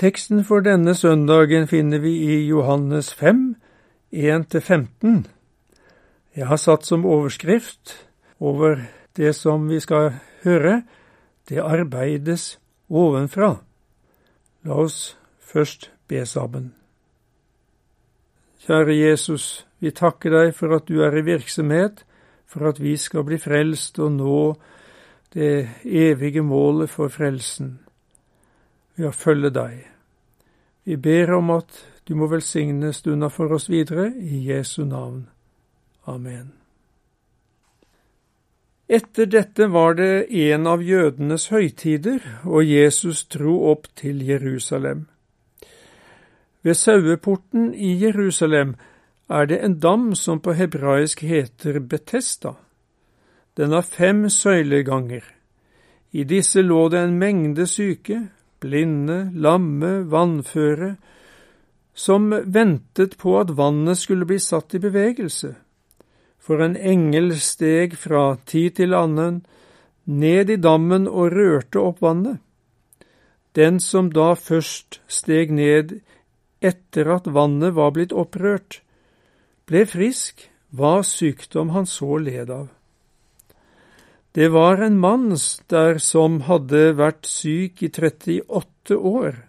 Teksten for denne søndagen finner vi i Johannes 5, 1-15. Jeg har satt som overskrift over det som vi skal høre, det arbeides ovenfra. La oss først be sammen. Kjære Jesus, vi takker deg for at du er i virksomhet, for at vi skal bli frelst og nå det evige målet for frelsen ved å følge deg. Vi ber om at du må velsigne stunda for oss videre, i Jesu navn. Amen. Etter dette var det en av jødenes høytider, og Jesus dro opp til Jerusalem. Ved saueporten i Jerusalem er det en dam som på hebraisk heter Betesta. Den har fem søyleganger. I disse lå det en mengde syke, blinde, lamme, vannføre, som ventet på at vannet skulle bli satt i bevegelse. For en engel steg fra tid til annen ned i dammen og rørte opp vannet. Den som da først steg ned etter at vannet var blitt opprørt, ble frisk, hva sykdom han så led av. Det var en mann der som hadde vært syk i 38 år.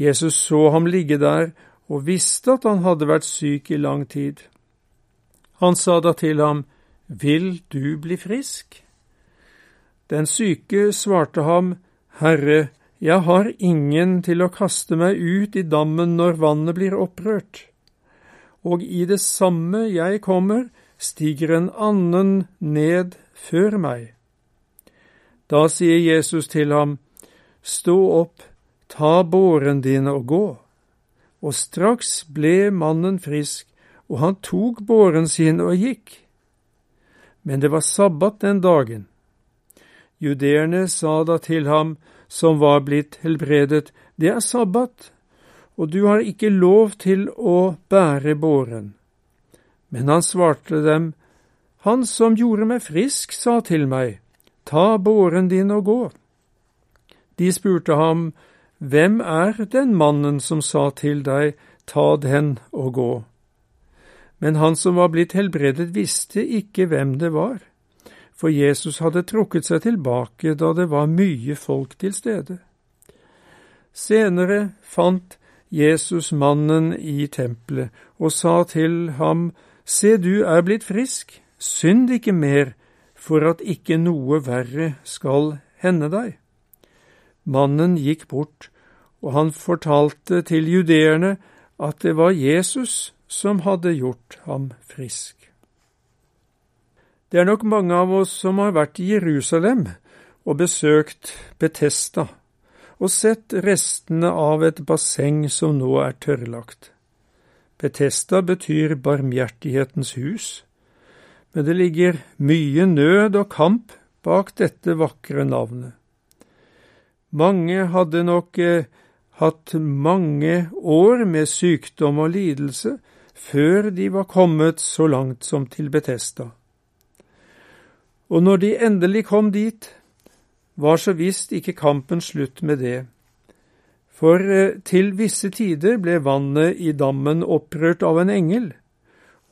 Jesus så ham ligge der og visste at han hadde vært syk i lang tid. Han sa da til ham, Vil du bli frisk? Den syke svarte ham, Herre, jeg har ingen til å kaste meg ut i dammen når vannet blir opprørt. Og i det samme jeg kommer, stiger en annen ned før meg. Da sier Jesus til ham, Stå opp, ta båren din og gå. Og straks ble mannen frisk, og han tok båren sin og gikk. Men det var sabbat den dagen. Judeerne sa da til ham som var blitt helbredet, det er sabbat, og du har ikke lov til å bære båren. Men han svarte dem, han som gjorde meg frisk, sa til meg, ta båren din og gå. De spurte ham, Hvem er den mannen som sa til deg, ta den og gå? Men han som var blitt helbredet, visste ikke hvem det var, for Jesus hadde trukket seg tilbake da det var mye folk til stede. Senere fant Jesus mannen i tempelet og sa til ham, Se, du er blitt frisk, synd ikke mer, for at ikke noe verre skal hende deg. Mannen gikk bort, og han fortalte til judeerne at det var Jesus som hadde gjort ham frisk. Det er nok mange av oss som har vært i Jerusalem og besøkt Betesta og sett restene av et basseng som nå er tørrlagt. Betesta betyr barmhjertighetens hus men det ligger mye nød og kamp bak dette vakre navnet. Mange hadde nok eh, hatt mange år med sykdom og lidelse før de var kommet så langt som til Betesta. Og når de endelig kom dit, var så visst ikke kampen slutt med det. For eh, til visse tider ble vannet i dammen opprørt av en engel,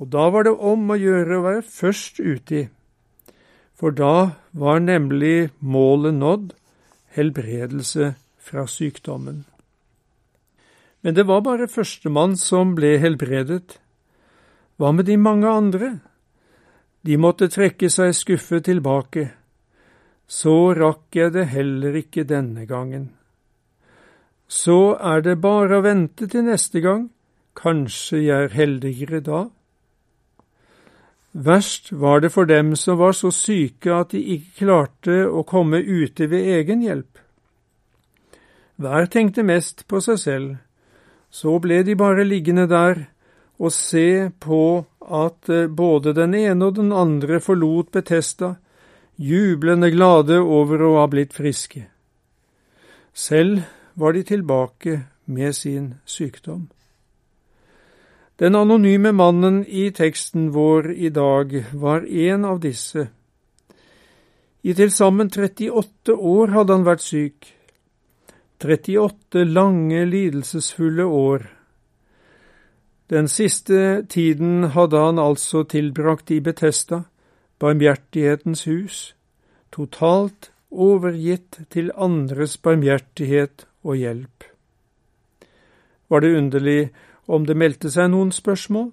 og da var det om å gjøre å være først uti, for da var nemlig målet nådd, helbredelse fra sykdommen. Men det var bare førstemann som ble helbredet. Hva med de mange andre? De måtte trekke seg skuffet tilbake. Så rakk jeg det heller ikke denne gangen. Så er det bare å vente til neste gang, kanskje jeg er heldigere da. Verst var det for dem som var så syke at de ikke klarte å komme ute ved egen hjelp. Hver tenkte mest på seg selv, så ble de bare liggende der og se på at eh, både den ene og den andre forlot Betesta, jublende glade over å ha blitt friske. Selv var de tilbake med sin sykdom. Den anonyme mannen i teksten vår i dag var en av disse. I til sammen 38 år hadde han vært syk. 38 lange, lidelsesfulle år. Den siste tiden hadde han altså tilbrakt i Betesta, barmhjertighetens hus, totalt overgitt til andres barmhjertighet og hjelp. Var det underlig om det meldte seg noen spørsmål?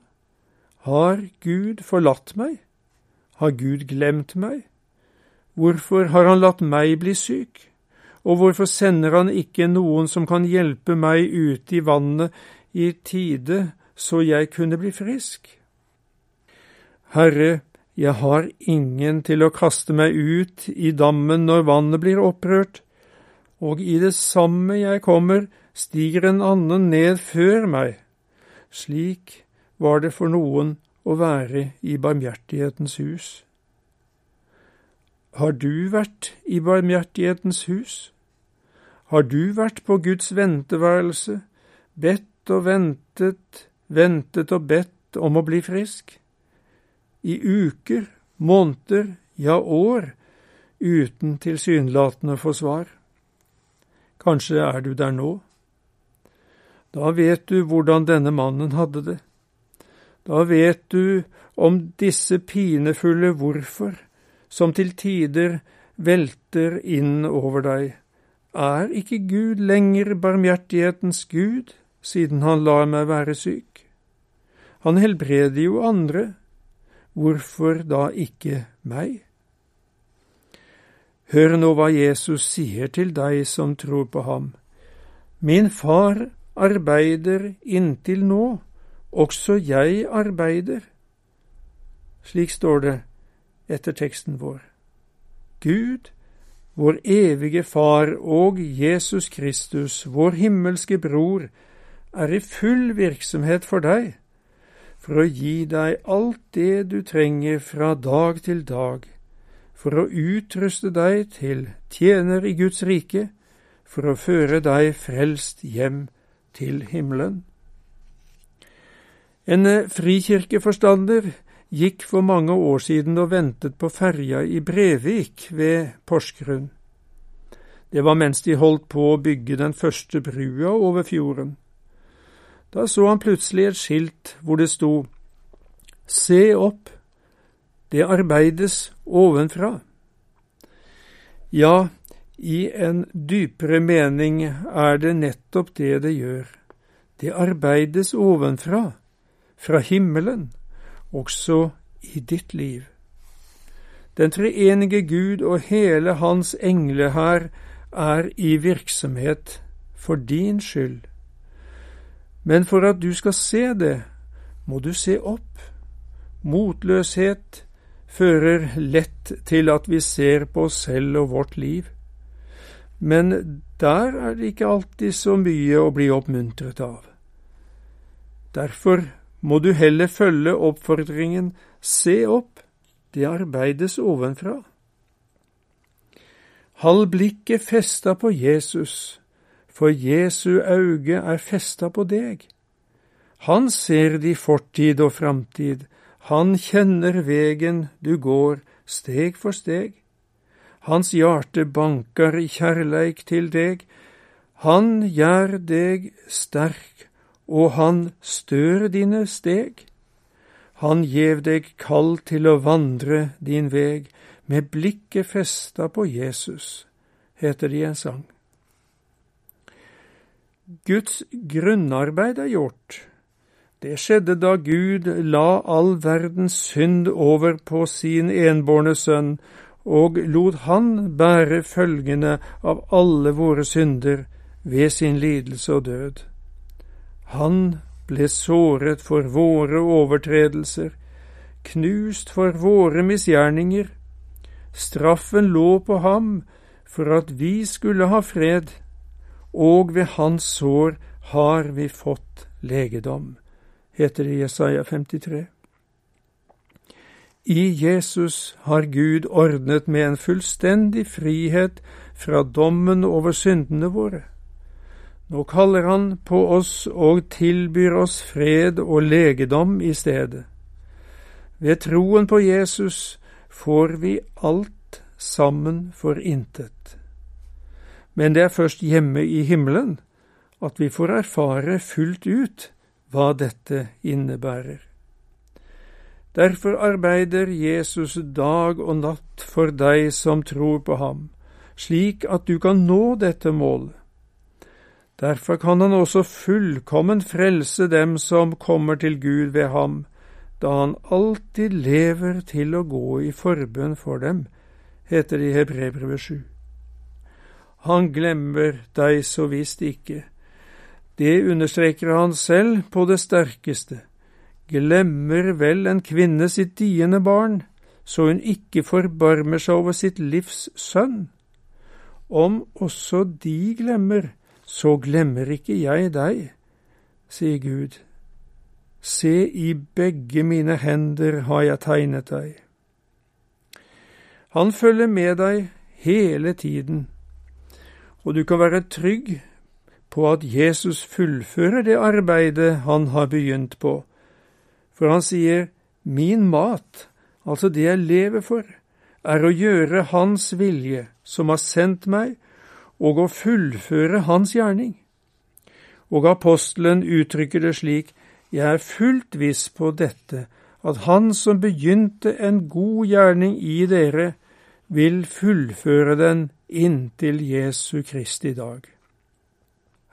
Har Gud forlatt meg? Har Gud glemt meg? Hvorfor har han latt meg bli syk? Og hvorfor sender han ikke noen som kan hjelpe meg ut i vannet i tide, så jeg kunne bli frisk? Herre, jeg har ingen til å kaste meg ut i dammen når vannet blir opprørt, og i det samme jeg kommer, stiger en annen ned før meg. Slik var det for noen å være i barmhjertighetens hus. Har du vært i barmhjertighetens hus? Har du vært på Guds venteværelse, bedt og ventet, ventet og bedt om å bli frisk? I uker, måneder, ja år, uten tilsynelatende å få. Kanskje er du der nå? Da vet du hvordan denne mannen hadde det. Da vet du om disse pinefulle hvorfor som til tider velter inn over deg. Er ikke Gud lenger barmhjertighetens Gud, siden han lar meg være syk? Han helbreder jo andre, hvorfor da ikke meg? Hør nå hva Jesus sier til deg som tror på ham. Min far arbeider inntil nå, også jeg arbeider. Slik står det etter teksten vår. Gud, vår evige Far og Jesus Kristus, vår himmelske Bror, er i full virksomhet for deg, for å gi deg alt det du trenger fra dag til dag, for å utruste deg til tjener i Guds rike, for å føre deg frelst hjem til himmelen. En frikirkeforstander gikk for mange år siden og ventet på ferja i Brevik ved Porsgrunn. Det var mens de holdt på å bygge den første brua over fjorden. Da så han plutselig et skilt hvor det sto Se opp, det arbeides ovenfra. Ja, i en dypere mening er det nettopp det det gjør. Det arbeides ovenfra, fra himmelen, også i ditt liv. Den treenige Gud og hele hans englehær er i virksomhet for din skyld. Men for at du skal se det, må du se opp. Motløshet fører lett til at vi ser på oss selv og vårt liv. Men der er det ikke alltid så mye å bli oppmuntret av. Derfor må du heller følge oppfordringen Se opp, det arbeides ovenfra. Hold blikket festa på Jesus, for Jesu auge er festa på deg. Han ser di fortid og framtid, han kjenner vegen du går steg for steg. Hans hjerte bankar i kjærleik til deg, han gjør deg sterk og han stør dine steg. Han gjev deg kall til å vandre din veg, med blikket festa på Jesus, heter det i en sang. Guds grunnarbeid er gjort. Det skjedde da Gud la all verdens synd over på sin enbårne sønn, og lot han bære følgene av alle våre synder ved sin lidelse og død. Han ble såret for våre overtredelser, knust for våre misgjerninger. Straffen lå på ham for at vi skulle ha fred, og ved hans sår har vi fått legedom, heter det i Jesaja 53. I Jesus har Gud ordnet med en fullstendig frihet fra dommen over syndene våre. Nå kaller han på oss og tilbyr oss fred og legedom i stedet. Ved troen på Jesus får vi alt sammen for intet. men det er først hjemme i himmelen at vi får erfare fullt ut hva dette innebærer. Derfor arbeider Jesus dag og natt for deg som tror på ham, slik at du kan nå dette målet. Derfor kan han også fullkommen frelse dem som kommer til Gud ved ham, da han alltid lever til å gå i forbønn for dem, heter det i Hebrebrevet 7. Han glemmer deg så visst ikke. Det understreker han selv på det sterkeste. Glemmer vel en kvinne sitt diende barn, så hun ikke forbarmer seg over sitt livs sønn? Om også de glemmer, så glemmer ikke jeg deg, sier Gud. Se, i begge mine hender har jeg tegnet deg. Han følger med deg hele tiden, og du kan være trygg på at Jesus fullfører det arbeidet han har begynt på, for han sier, Min mat, altså det jeg lever for, er å gjøre Hans vilje, som har sendt meg, og å fullføre hans gjerning. Og apostelen uttrykker det slik, jeg er fullt viss på dette, at han som begynte en god gjerning i dere, vil fullføre den inntil Jesu Kristi dag.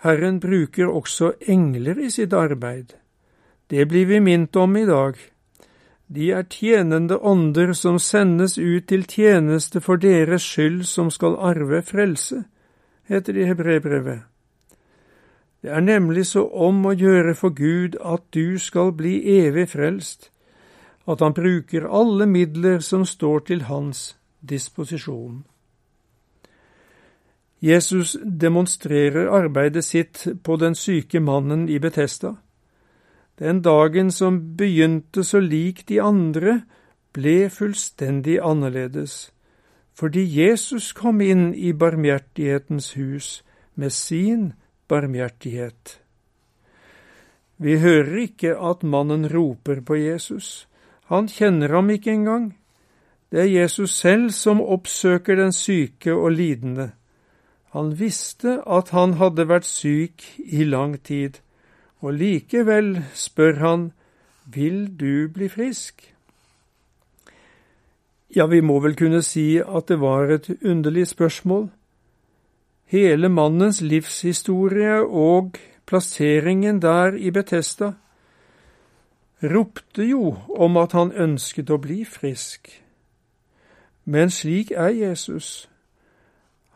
Herren bruker også engler i sitt arbeid. Det blir vi minnet om i dag. De er tjenende ånder som sendes ut til tjeneste for deres skyld som skal arve frelse heter det i Hebrebrevet. Det er nemlig så om å gjøre for Gud at du skal bli evig frelst, at han bruker alle midler som står til hans disposisjon. Jesus demonstrerer arbeidet sitt på den syke mannen i Betesta. Den dagen som begynte så lik de andre, ble fullstendig annerledes fordi Jesus kom inn i barmhjertighetens hus med sin barmhjertighet. Vi hører ikke at mannen roper på Jesus. Han kjenner ham ikke engang. Det er Jesus selv som oppsøker den syke og lidende. Han visste at han hadde vært syk i lang tid, og likevel spør han, Vil du bli frisk? Ja, vi må vel kunne si at det var et underlig spørsmål. Hele mannens livshistorie og plasseringen der i Betesta ropte jo om at han ønsket å bli frisk. Men slik er Jesus.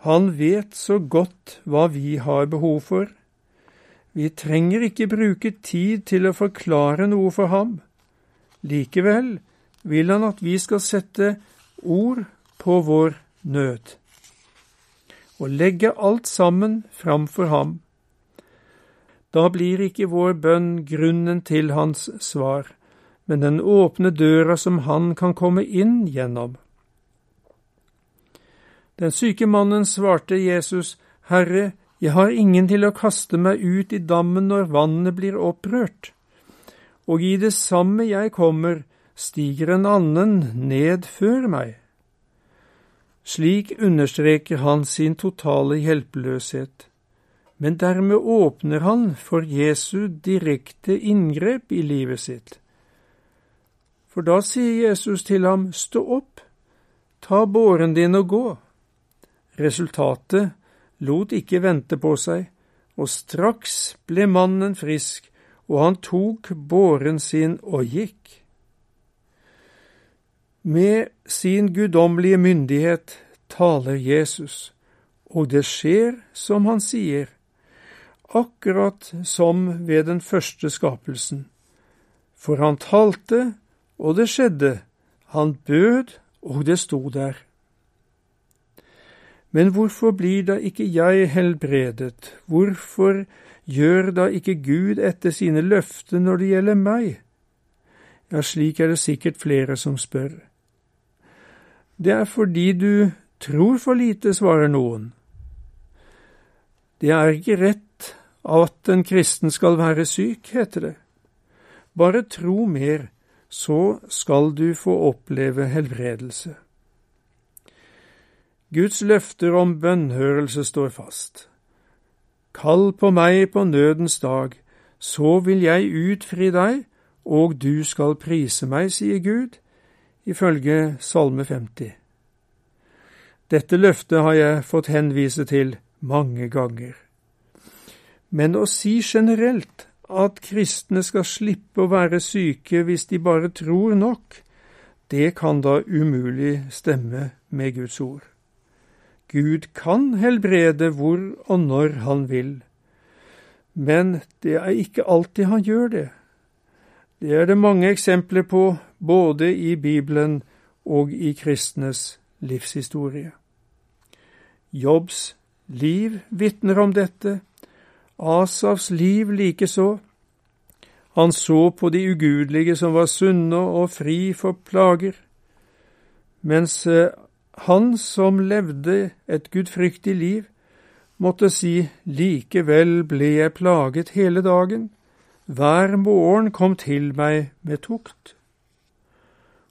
Han vet så godt hva vi har behov for. Vi trenger ikke bruke tid til å forklare noe for ham. Likevel vil han at vi skal sette ord på vår nød og legge alt sammen framfor ham. Da blir ikke vår bønn grunnen til hans svar, men den åpne døra som han kan komme inn gjennom. Den syke mannen svarte Jesus, Herre, jeg har ingen til å kaste meg ut i dammen når vannet blir opprørt, og i det samme jeg kommer, stiger en annen ned før meg. Slik understreker han sin totale hjelpeløshet, men dermed åpner han for Jesu direkte inngrep i livet sitt. For da sier Jesus til ham, stå opp, ta båren din og gå. Resultatet lot ikke vente på seg, og straks ble mannen frisk, og han tok båren sin og gikk. Med sin guddommelige myndighet taler Jesus, og det skjer som han sier, akkurat som ved den første skapelsen. For han talte, og det skjedde, han bød, og det sto der. Men hvorfor blir da ikke jeg helbredet, hvorfor gjør da ikke Gud etter sine løfter når det gjelder meg? Ja, slik er det sikkert flere som spør. Det er fordi du tror for lite, svarer noen. Det er ikke rett at en kristen skal være syk, heter det. Bare tro mer, så skal du få oppleve helbredelse. Guds løfter om bønnhørelse står fast. Kall på meg på nødens dag, så vil jeg utfri deg, og du skal prise meg, sier Gud, ifølge Salme 50. Dette løftet har jeg fått henvise til mange ganger. Men å si generelt at kristne skal slippe å være syke hvis de bare tror nok, det kan da umulig stemme med Guds ord. Gud kan helbrede hvor og når han vil, men det er ikke alltid han gjør det. Det er det mange eksempler på både i Bibelen og i kristnes livshistorie. Jobbs liv vitner om dette, Asafs liv likeså. Han så på de ugudelige som var sunne og fri for plager, mens eh, han som levde et gudfryktig liv, måtte si likevel ble jeg plaget hele dagen, hver morgen kom til meg med tukt.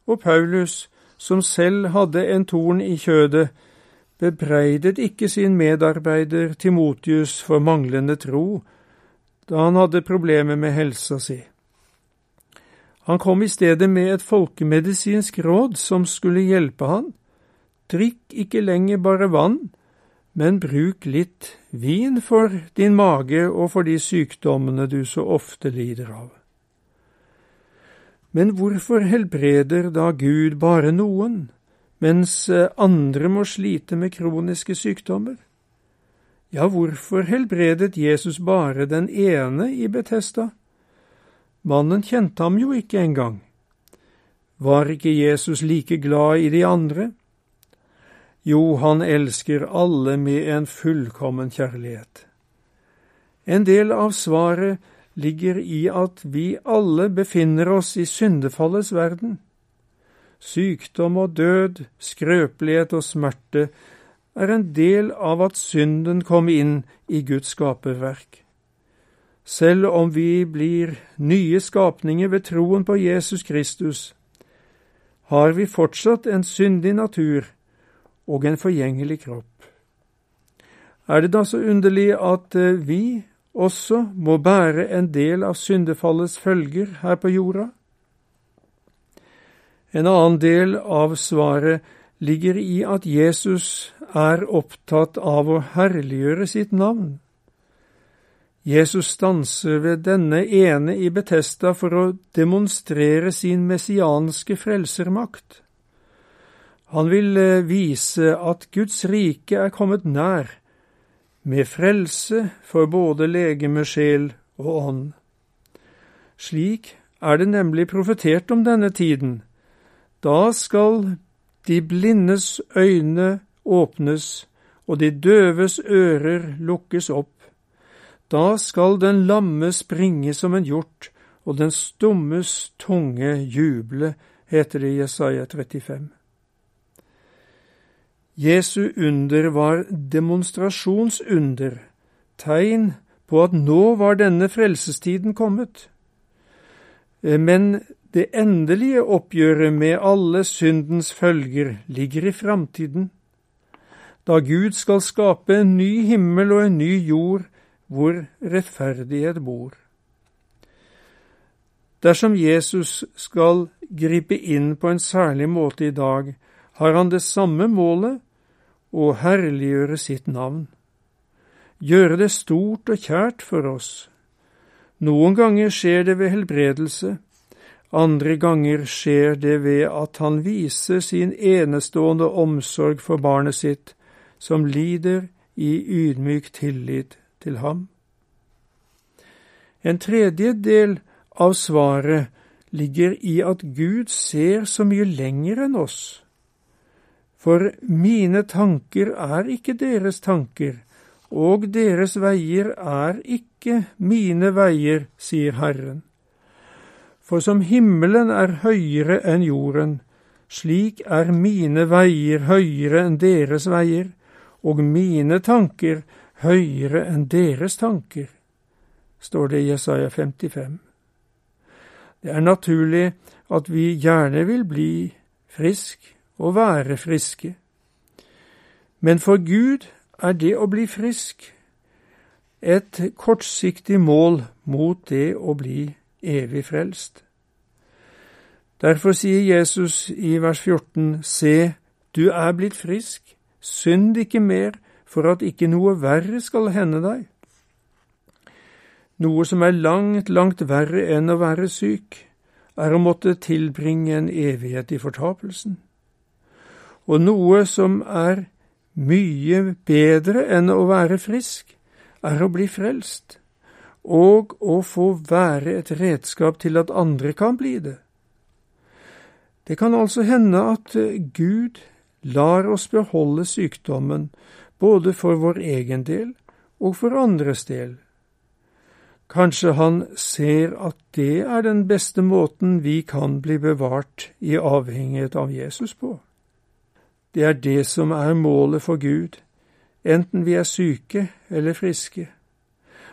Og Paulus, som selv hadde en torn i kjødet, bebreidet ikke sin medarbeider Timotius for manglende tro da han hadde problemer med helsa si. Han kom i stedet med et folkemedisinsk råd som skulle hjelpe han. Drikk ikke lenger bare vann, men bruk litt vin for din mage og for de sykdommene du så ofte lider av. Men hvorfor helbreder da Gud bare noen? mens eh, andre må slite med kroniske sykdommer? Ja, hvorfor helbredet Jesus bare den ene i Betesta? Mannen kjente ham jo ikke engang. Var ikke Jesus like glad i de andre? Jo, han elsker alle med en fullkommen kjærlighet. En del av svaret ligger i at vi alle befinner oss i syndefallets verden. Sykdom og død, skrøpelighet og smerte er en del av at synden kom inn i Guds skaperverk. Selv om vi blir nye skapninger ved troen på Jesus Kristus, har vi fortsatt en syndig natur og en forgjengelig kropp. Er det da så underlig at eh, vi også må bære en del av syndefallets følger her på jorda? En annen del av svaret ligger i at Jesus er opptatt av å herliggjøre sitt navn. Jesus stanser ved denne ene i Betesta for å demonstrere sin messianske frelsermakt. Han vil eh, vise at Guds rike er kommet nær, med frelse for både legeme, sjel og ånd. Slik er det nemlig profetert om denne tiden, da skal de blindes øyne åpnes og de døves ører lukkes opp. Da skal den lamme springe som en hjort, og den stummes tunge juble, heter det i Jesaja 35. Jesu under var demonstrasjonsunder, tegn på at nå var denne frelsestiden kommet. Men det endelige oppgjøret med alle syndens følger ligger i framtiden, da Gud skal skape en ny himmel og en ny jord hvor rettferdighet bor. Dersom Jesus skal gripe inn på en særlig måte i dag, har han det samme målet å herliggjøre sitt navn. Gjøre det stort og kjært for oss. Noen ganger skjer det ved helbredelse, andre ganger skjer det ved at han viser sin enestående omsorg for barnet sitt, som lider i ydmyk tillit til ham. En tredje del av svaret ligger i at Gud ser så mye lenger enn oss. For mine tanker er ikke deres tanker, og deres veier er ikke mine veier, sier Herren. For som himmelen er høyere enn jorden, slik er mine veier høyere enn deres veier, og mine tanker høyere enn deres tanker, står det i Jesaja 55. Det er naturlig at vi gjerne vil bli frisk og være friske. Men for Gud er det å bli frisk et kortsiktig mål mot det å bli evig frelst. Derfor sier Jesus i vers 14, Se, du er blitt frisk, synd ikke mer, for at ikke noe verre skal hende deg. Noe som er langt, langt verre enn å være syk, er å måtte tilbringe en evighet i fortapelsen. Og noe som er mye bedre enn å være frisk, er å bli frelst, og å få være et redskap til at andre kan bli det. Det kan altså hende at Gud lar oss beholde sykdommen både for vår egen del og for andres del. Kanskje han ser at det er den beste måten vi kan bli bevart i avhengighet av Jesus på. Det er det som er målet for Gud, enten vi er syke eller friske.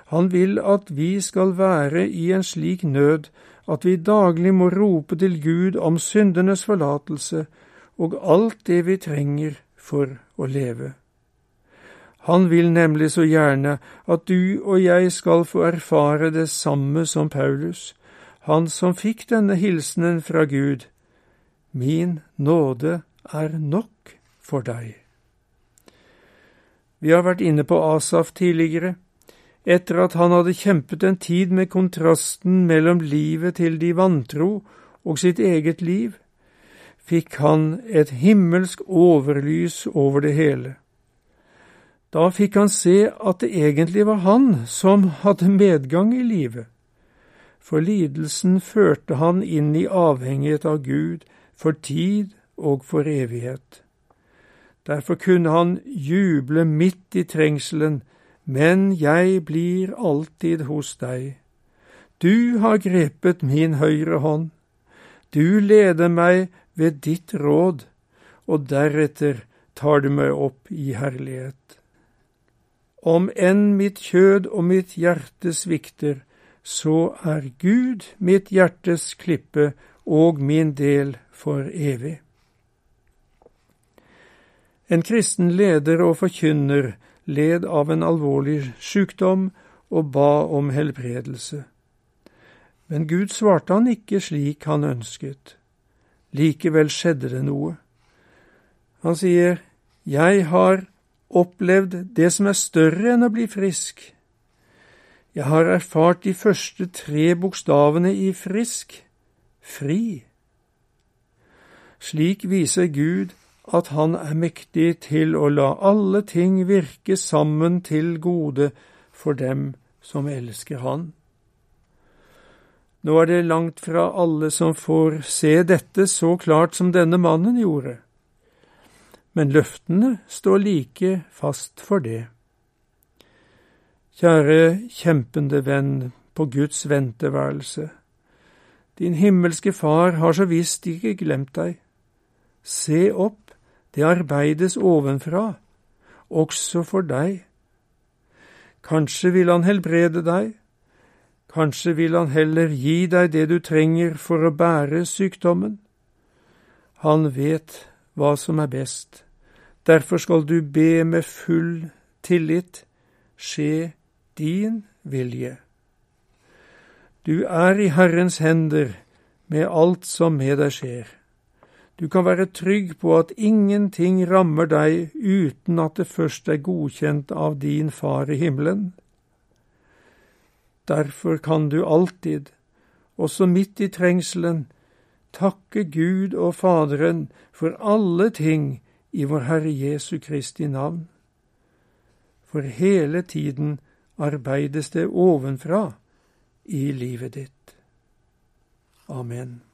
Han vil at vi skal være i en slik nød at vi daglig må rope til Gud om syndenes forlatelse og alt det vi trenger for å leve. Han vil nemlig så gjerne at du og jeg skal få erfare det samme som Paulus, han som fikk denne hilsenen fra Gud. Min nåde er nok for deg. Vi har vært inne på Asaf tidligere. Etter at han hadde kjempet en tid med kontrasten mellom livet til de vantro og sitt eget liv, fikk han et himmelsk overlys over det hele. Da fikk han se at det egentlig var han som hadde medgang i livet, for lidelsen førte han inn i avhengighet av Gud for tid og for evighet. Derfor kunne han juble midt i trengselen men jeg blir alltid hos deg. Du har grepet min høyre hånd. Du leder meg ved ditt råd, og deretter tar du meg opp i herlighet. Om enn mitt kjød og mitt hjerte svikter, så er Gud mitt hjertes klippe og min del for evig. En kristen leder og forkynner led av en alvorlig sykdom og ba om helbredelse. Men Gud svarte han ikke slik han ønsket. Likevel skjedde det noe. Han sier, Jeg har opplevd det som er større enn å bli frisk. Jeg har erfart de første tre bokstavene i frisk, fri. Slik viser Gud at han er mektig til å la alle ting virke sammen til gode for dem som elsker han. Nå er det langt fra alle som får se dette så klart som denne mannen gjorde, men løftene står like fast for det. Kjære kjempende venn på Guds venteværelse, din himmelske Far har så visst ikke glemt deg. Se opp det arbeides ovenfra, også for deg. Kanskje vil han helbrede deg, kanskje vil han heller gi deg det du trenger for å bære sykdommen. Han vet hva som er best, derfor skal du be med full tillit, skje din vilje. Du er i Herrens hender med alt som med deg skjer. Du kan være trygg på at ingenting rammer deg uten at det først er godkjent av din Far i himmelen. Derfor kan du alltid, også midt i trengselen, takke Gud og Faderen for alle ting i vår Herre Jesu Kristi navn. For hele tiden arbeides det ovenfra i livet ditt. Amen.